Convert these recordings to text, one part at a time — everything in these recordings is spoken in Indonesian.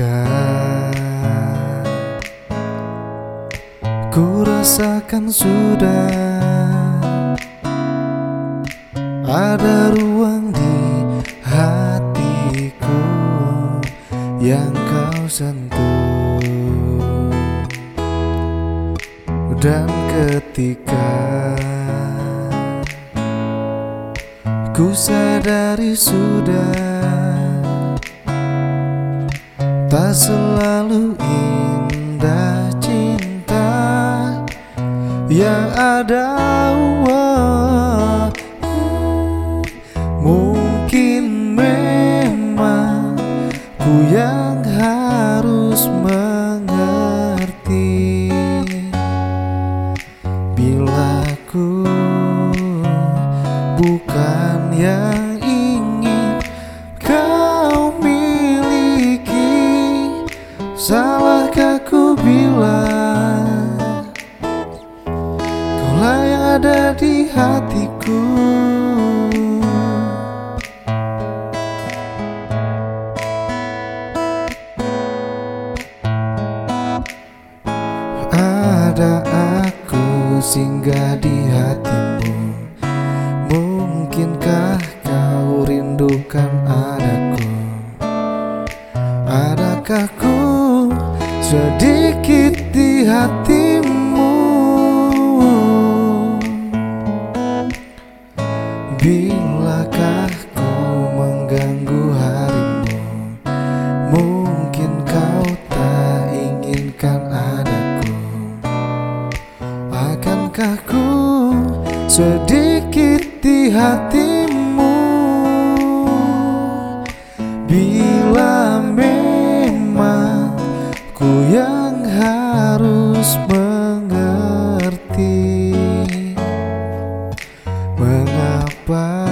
rasakan Ku rasakan sudah Ada ruang di hatiku Yang kau sentuh. Dan ketika Ku sadari sudah tak selalu indah cinta yang ada wah, mungkin memang ku yang harus mengerti. Bila ku bukan yang salahkah ku bilang? Kaulah yang ada di hatiku. Ada aku singgah di hatimu sedikit di hatimu. Bilakah ku mengganggu harimu? Mungkin kau tak inginkan adaku. Akankah ku sedikit di hatimu? Bila harus mengerti Mengapa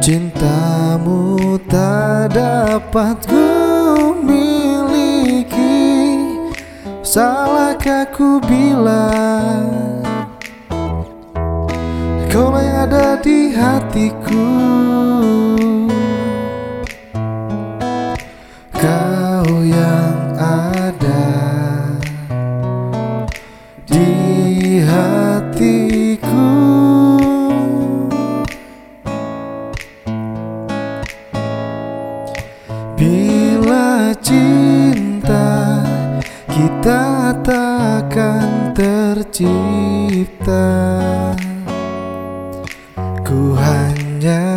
cintamu tak dapat ku miliki Salahkah ku bilang Kau yang ada di hatiku Bila cinta kita takkan tercipta Ku hanya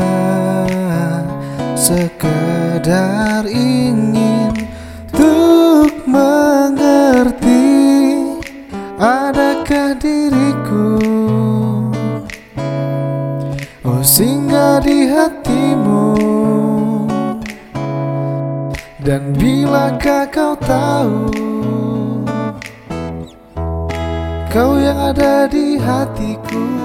sekedar ingin Untuk mengerti Adakah diriku Dan bilakah kau tahu Kau yang ada di hatiku